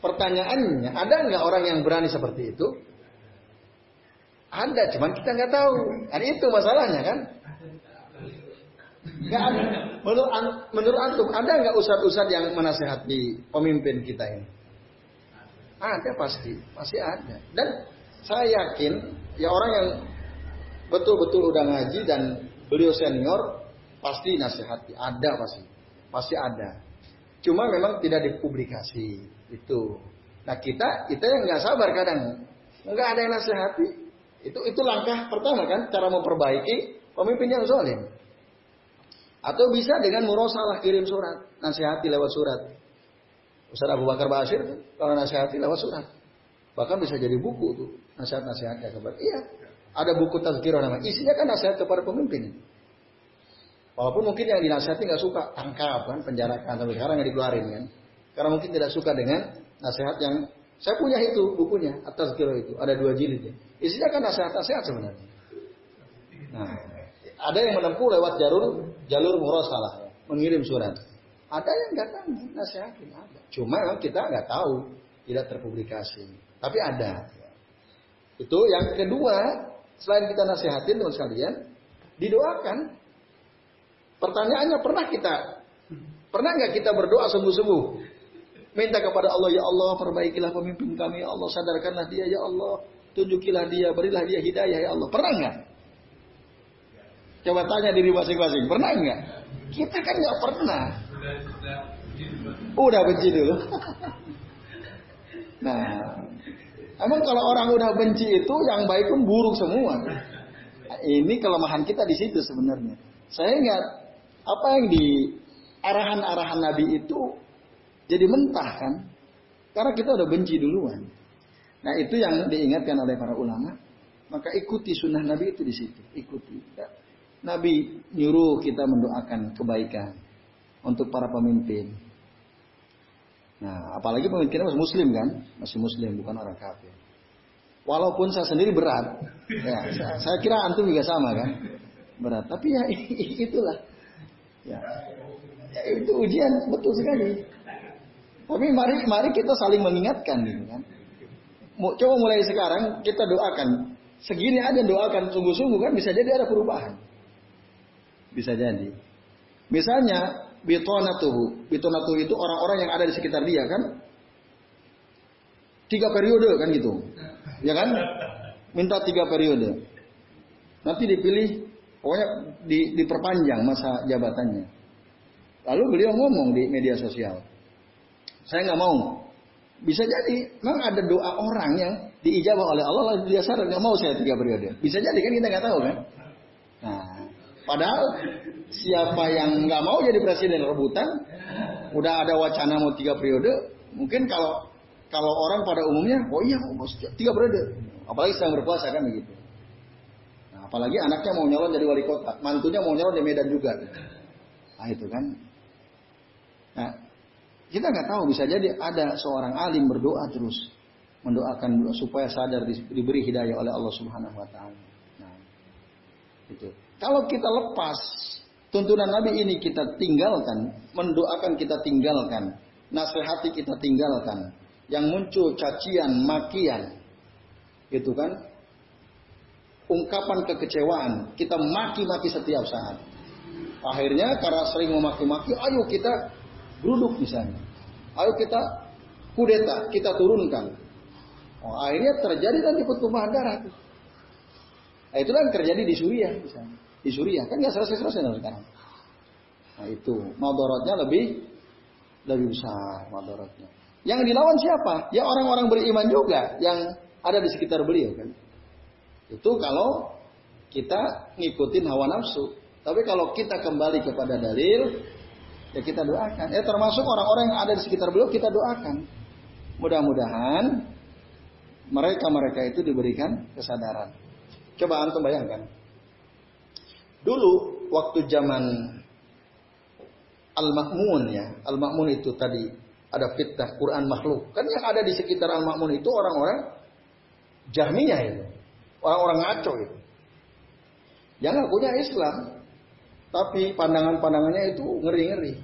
Pertanyaannya, ada nggak orang yang berani seperti itu? Ada, cuman kita nggak tahu. Dan itu masalahnya kan? Gak ada. Menurut, menurut antum, ada nggak ustad-ustad yang menasehati pemimpin kita ini? Ada pasti, pasti ada. Dan saya yakin, ya orang yang betul-betul udah ngaji dan beliau senior pasti nasihati ada pasti pasti ada cuma memang tidak dipublikasi itu nah kita kita yang nggak sabar kadang nggak ada yang nasihati itu itu langkah pertama kan cara memperbaiki pemimpin yang zalim atau bisa dengan murosalah kirim surat nasihati lewat surat Ustaz Abu Bakar Basir kalau nasihati lewat surat bahkan bisa jadi buku tuh nasihat-nasihatnya kepada iya ada buku tazkirah nama. Isinya kan nasihat kepada pemimpin. Walaupun mungkin yang dinasihati nggak suka, tangkap kan, penjarakan sampai sekarang nggak dikeluarin kan. Karena mungkin tidak suka dengan nasihat yang Saya punya itu bukunya atas kira itu ada dua jilid ya. Isinya kan nasihat-nasihat sebenarnya. Nah, ada yang menempuh lewat jalur jalur murosalah, ya, mengirim surat. Ada yang datang nasihatin ada. Cuma kita nggak tahu, tidak terpublikasi. Tapi ada. Itu yang kedua, selain kita nasihatin teman sekalian, didoakan. Pertanyaannya pernah kita pernah nggak kita berdoa sungguh-sungguh? Minta kepada Allah, ya Allah perbaikilah pemimpin kami, ya Allah sadarkanlah dia, ya Allah tunjukilah dia, berilah dia hidayah, ya Allah. Pernah nggak? Coba tanya diri masing-masing, pernah nggak? Kita kan nggak pernah. Udah benci dulu. nah, emang kalau orang udah benci itu yang baik pun buruk semua. Ini kelemahan kita di situ sebenarnya. Saya ingat apa yang di arahan-arahan Nabi itu jadi mentah kan? Karena kita udah benci duluan. Nah itu yang diingatkan oleh para ulama. Maka ikuti sunnah Nabi itu di situ. Ikuti. Ya. Nabi nyuruh kita mendoakan kebaikan untuk para pemimpin. Nah, apalagi pemimpinnya masih muslim kan? Masih muslim, bukan orang kafir. Walaupun saya sendiri berat. Ya, saya, saya kira antum juga sama kan? Berat. Tapi ya itulah. Ya. ya itu ujian betul sekali. Tapi mari mari kita saling mengingatkan gitu kan. Coba mulai sekarang kita doakan. Segini aja doakan sungguh-sungguh kan bisa jadi ada perubahan. Bisa jadi. Misalnya bitonatuhu. Bitonatuhu itu orang-orang yang ada di sekitar dia kan. Tiga periode kan gitu. Ya kan? Minta tiga periode. Nanti dipilih, pokoknya di, diperpanjang masa jabatannya. Lalu beliau ngomong di media sosial. Saya nggak mau. Bisa jadi, memang ada doa orang yang diijabah oleh Allah lalu dia sadar nggak mau saya tiga periode. Bisa jadi kan kita nggak tahu kan. Nah, padahal siapa yang nggak mau jadi presiden rebutan, udah ada wacana mau tiga periode, mungkin kalau kalau orang pada umumnya, oh iya mau tiga periode, apalagi sedang berpuasa kan begitu. Nah, apalagi anaknya mau nyalon jadi wali kota, mantunya mau nyalon di Medan juga. Nah itu kan. Nah, kita nggak tahu bisa jadi ada seorang alim berdoa terus mendoakan supaya sadar diberi hidayah oleh Allah Subhanahu Wa Taala. Nah, itu. Kalau kita lepas Tuntunan Nabi ini kita tinggalkan, mendoakan kita tinggalkan, nasihati kita tinggalkan. Yang muncul cacian, makian, gitu kan? Ungkapan kekecewaan, kita maki-maki setiap saat. Akhirnya karena sering memaki-maki, ayo kita geruduk misalnya. Ayo kita kudeta, kita turunkan. Oh, akhirnya terjadi nanti pertumpahan darah. Nah, itulah yang terjadi di Suriah misalnya di Suriah kan nggak selesai-selesai sekarang. Nah itu madorotnya lebih lebih besar madorotnya. Yang dilawan siapa? Ya orang-orang beriman juga yang ada di sekitar beliau kan. Itu kalau kita ngikutin hawa nafsu. Tapi kalau kita kembali kepada dalil, ya kita doakan. Ya termasuk orang-orang yang ada di sekitar beliau kita doakan. Mudah-mudahan mereka-mereka itu diberikan kesadaran. Coba antum bayangkan. Dulu waktu zaman Al-Ma'mun ya, Al-Ma'mun itu tadi ada fitnah Quran makhluk. Kan yang ada di sekitar Al-Ma'mun itu orang-orang Jahmiyah itu. Orang-orang ngaco itu. Yang punya Islam. Tapi pandangan-pandangannya itu ngeri-ngeri.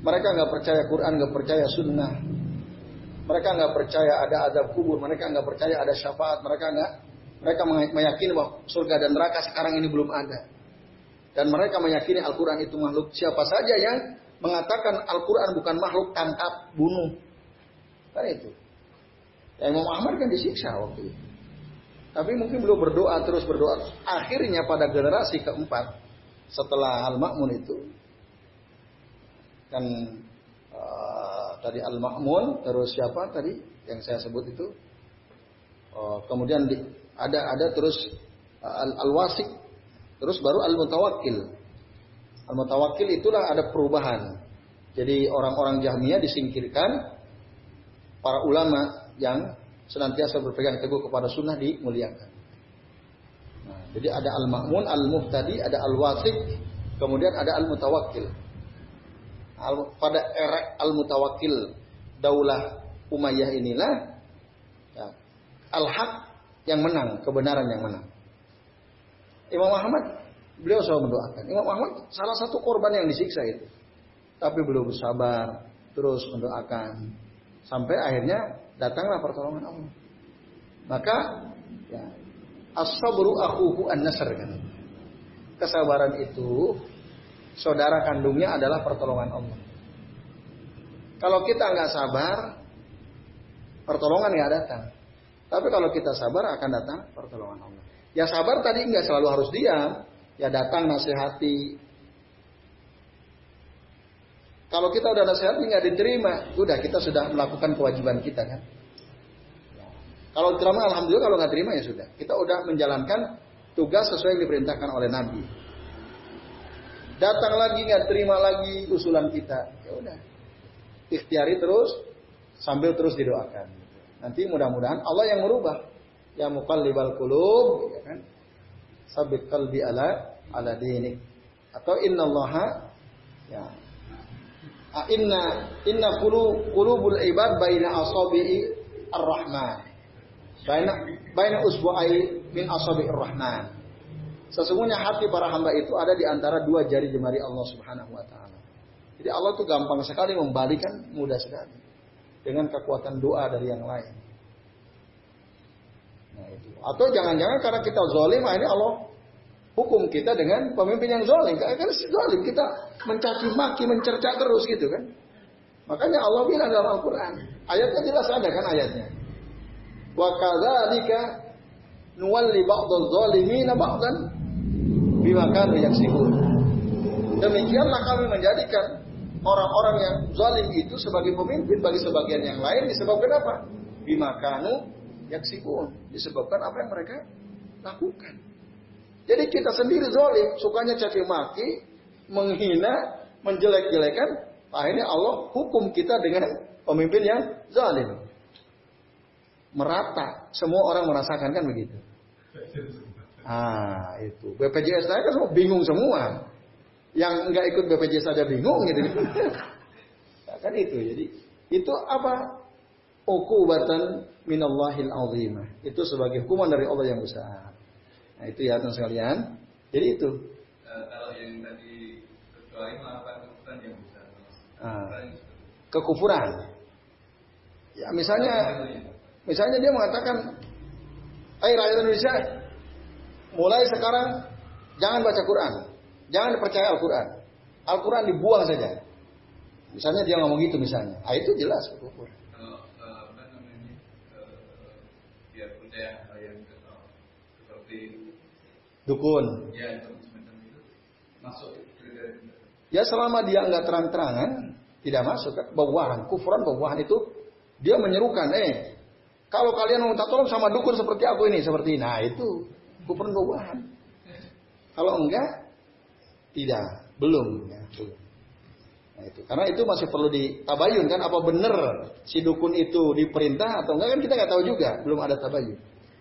Mereka nggak percaya Quran, nggak percaya Sunnah. Mereka nggak percaya ada adab kubur. Mereka nggak percaya ada syafaat. Mereka nggak. Mereka meyakini bahwa surga dan neraka sekarang ini belum ada. Dan mereka meyakini Al-Quran itu makhluk. Siapa saja yang mengatakan Al-Quran bukan makhluk, tangkap, bunuh. Kan itu. Ya, Imam Ahmad kan disiksa waktu itu. Tapi mungkin belum berdoa terus berdoa. Akhirnya pada generasi keempat setelah Al-Ma'mun itu kan uh, tadi Al-Ma'mun terus siapa tadi yang saya sebut itu uh, kemudian di, ada ada terus uh, Al-Wasik Terus baru al-mutawakkil. Al-mutawakkil itulah ada perubahan. Jadi orang-orang Jahmiyah disingkirkan, para ulama yang senantiasa berpegang teguh kepada sunnah dimuliakan. Jadi ada al-ma'mun, al-muhtadi, ada al-wasik, kemudian ada al-mutawakkil. Al pada era al-mutawakkil daulah Umayyah inilah al-haq yang menang, kebenaran yang menang. Imam Ahmad beliau selalu mendoakan. Imam Ahmad salah satu korban yang disiksa itu. Tapi beliau bersabar, terus mendoakan sampai akhirnya datanglah pertolongan Allah. Maka ya, as-sabru akhuhu an-nasr kan. Kesabaran itu saudara kandungnya adalah pertolongan Allah. Kalau kita nggak sabar, pertolongan nggak datang. Tapi kalau kita sabar akan datang pertolongan Allah. Ya sabar tadi nggak selalu harus diam. Ya datang nasihati. Kalau kita udah nasihati nggak diterima, udah kita sudah melakukan kewajiban kita kan. Kalau terima alhamdulillah, kalau nggak terima ya sudah. Kita udah menjalankan tugas sesuai yang diperintahkan oleh Nabi. Datang lagi nggak terima lagi usulan kita, ya udah. Ikhtiari terus sambil terus didoakan. Nanti mudah-mudahan Allah yang merubah. Ya muqallibal qulub, ya kan? Sabit qalbi ala ala dinik. Atau innallaha ya inna inna qulu qulubul ibad baina asabi'i ar-rahman. Baina baina usbu'ai min asabi'ir rahman. Sesungguhnya hati para hamba itu ada di antara dua jari jemari Allah Subhanahu wa taala. Jadi Allah tuh gampang sekali membalikan, mudah sekali. Dengan kekuatan doa dari yang lain. Nah, itu. Atau jangan-jangan karena kita zalim ini Allah hukum kita dengan pemimpin yang zalim. Karena zalim kita mencaci maki, mencerca terus gitu kan. Makanya Allah bilang dalam Al-Qur'an, ayatnya jelas ada kan ayatnya. Wa kadzalika nuwalli ba'dadh zalimina ba'dan bima kanu yaksibun. Demikianlah kami menjadikan orang-orang yang zalim itu sebagai pemimpin bagi sebagian yang lain disebabkan apa? Bima kanu yaksibun. Disebabkan apa yang mereka lakukan. Jadi kita sendiri zalim, sukanya caci maki, menghina, menjelek-jelekan, akhirnya Allah hukum kita dengan pemimpin yang zalim merata. Semua orang merasakan kan begitu. Ah, itu. BPJS saya kan semua bingung semua. Yang nggak ikut BPJS saja bingung gitu. nah, kan itu. Jadi itu apa? Ukubatan minallahil azimah. Itu sebagai hukuman dari Allah yang besar. Nah, itu ya teman sekalian. Jadi itu. Uh, kalau yang tadi kecuali melakukan kekufuran yang besar. Ah, kekufuran. Ya misalnya Misalnya dia mengatakan, Hai rakyat Indonesia, mulai sekarang jangan baca Quran. Jangan percaya Al-Quran. Al-Quran dibuang saja. Misalnya dia ngomong gitu misalnya. Ah itu jelas kufur. Kalau apa namanya, dia percaya yang seperti dukun. Ya, masuk Ya selama dia nggak terang-terangan, tidak masuk. Bawahan, kufuran bawahan itu dia menyerukan, eh kalau kalian mau minta tolong sama dukun seperti aku ini, seperti ini. Nah itu nubuhan. Kalau enggak, tidak, belum. Ya, belum. Nah, itu. Karena itu masih perlu ditabayun kan, apa benar si dukun itu diperintah atau enggak kan kita nggak tahu juga, belum ada tabayun.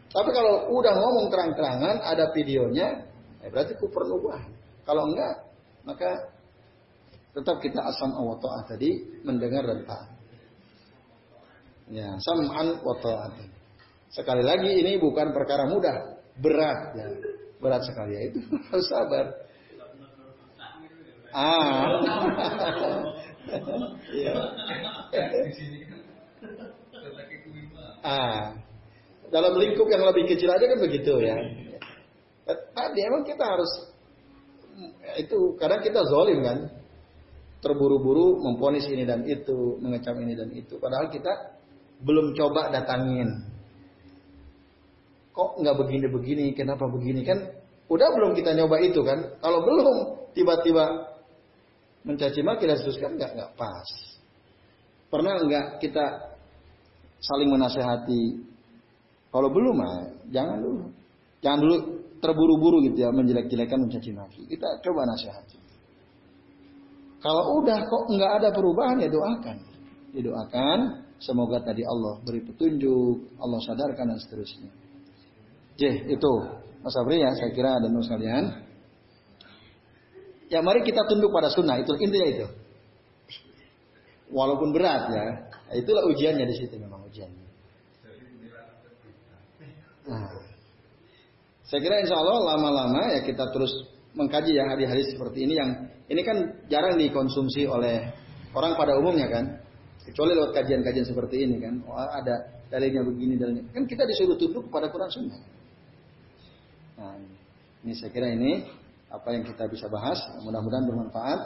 Tapi kalau udah ngomong terang-terangan, ada videonya, ya berarti nubuhan. Kalau enggak, maka tetap kita asam Allah tadi mendengar dan taat. Ya, sam'an wa ta'atan. Sekali lagi ini bukan perkara mudah, berat ya. Berat sekali ya itu harus sabar. Ah. ya. Ah. Dalam lingkup yang lebih kecil aja kan begitu ya. Tadi emang kita harus itu kadang kita zolim kan terburu-buru memponis ini dan itu mengecam ini dan itu padahal kita belum coba datangin. Kok nggak begini-begini? Kenapa begini kan? Udah belum kita nyoba itu kan? Kalau belum tiba-tiba mencaci maki dan seterusnya nggak nggak pas. Pernah nggak kita saling menasehati? Kalau belum mah jangan dulu. Jangan dulu terburu-buru gitu ya menjelek-jelekan mencaci maki. Kita coba nasihati. Kalau udah kok nggak ada perubahan ya doakan. Didoakan Semoga tadi Allah beri petunjuk, Allah sadarkan dan seterusnya. Jeh, itu Mas Abri ya, saya kira dan sekalian. Ya mari kita tunduk pada sunnah, itu intinya itu. Walaupun berat ya, itulah ujiannya di situ memang ujiannya. Nah, saya kira insya Allah lama-lama ya kita terus mengkaji ya hadis-hadis seperti ini yang ini kan jarang dikonsumsi oleh orang pada umumnya kan. Kecuali lewat kajian-kajian seperti ini kan. Oh, ada dalilnya begini dalilnya. Kan kita disuruh tunduk kepada Quran Sunnah. Nah, ini saya kira ini apa yang kita bisa bahas. Mudah-mudahan bermanfaat.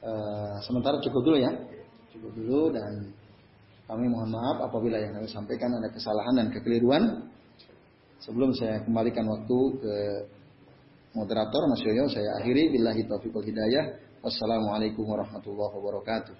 Uh, sementara cukup dulu ya. Cukup dulu dan kami mohon maaf apabila yang kami sampaikan ada kesalahan dan kekeliruan. Sebelum saya kembalikan waktu ke moderator Mas Yoyo, saya akhiri billahi taufiq wal hidayah. Wassalamualaikum warahmatullahi wabarakatuh.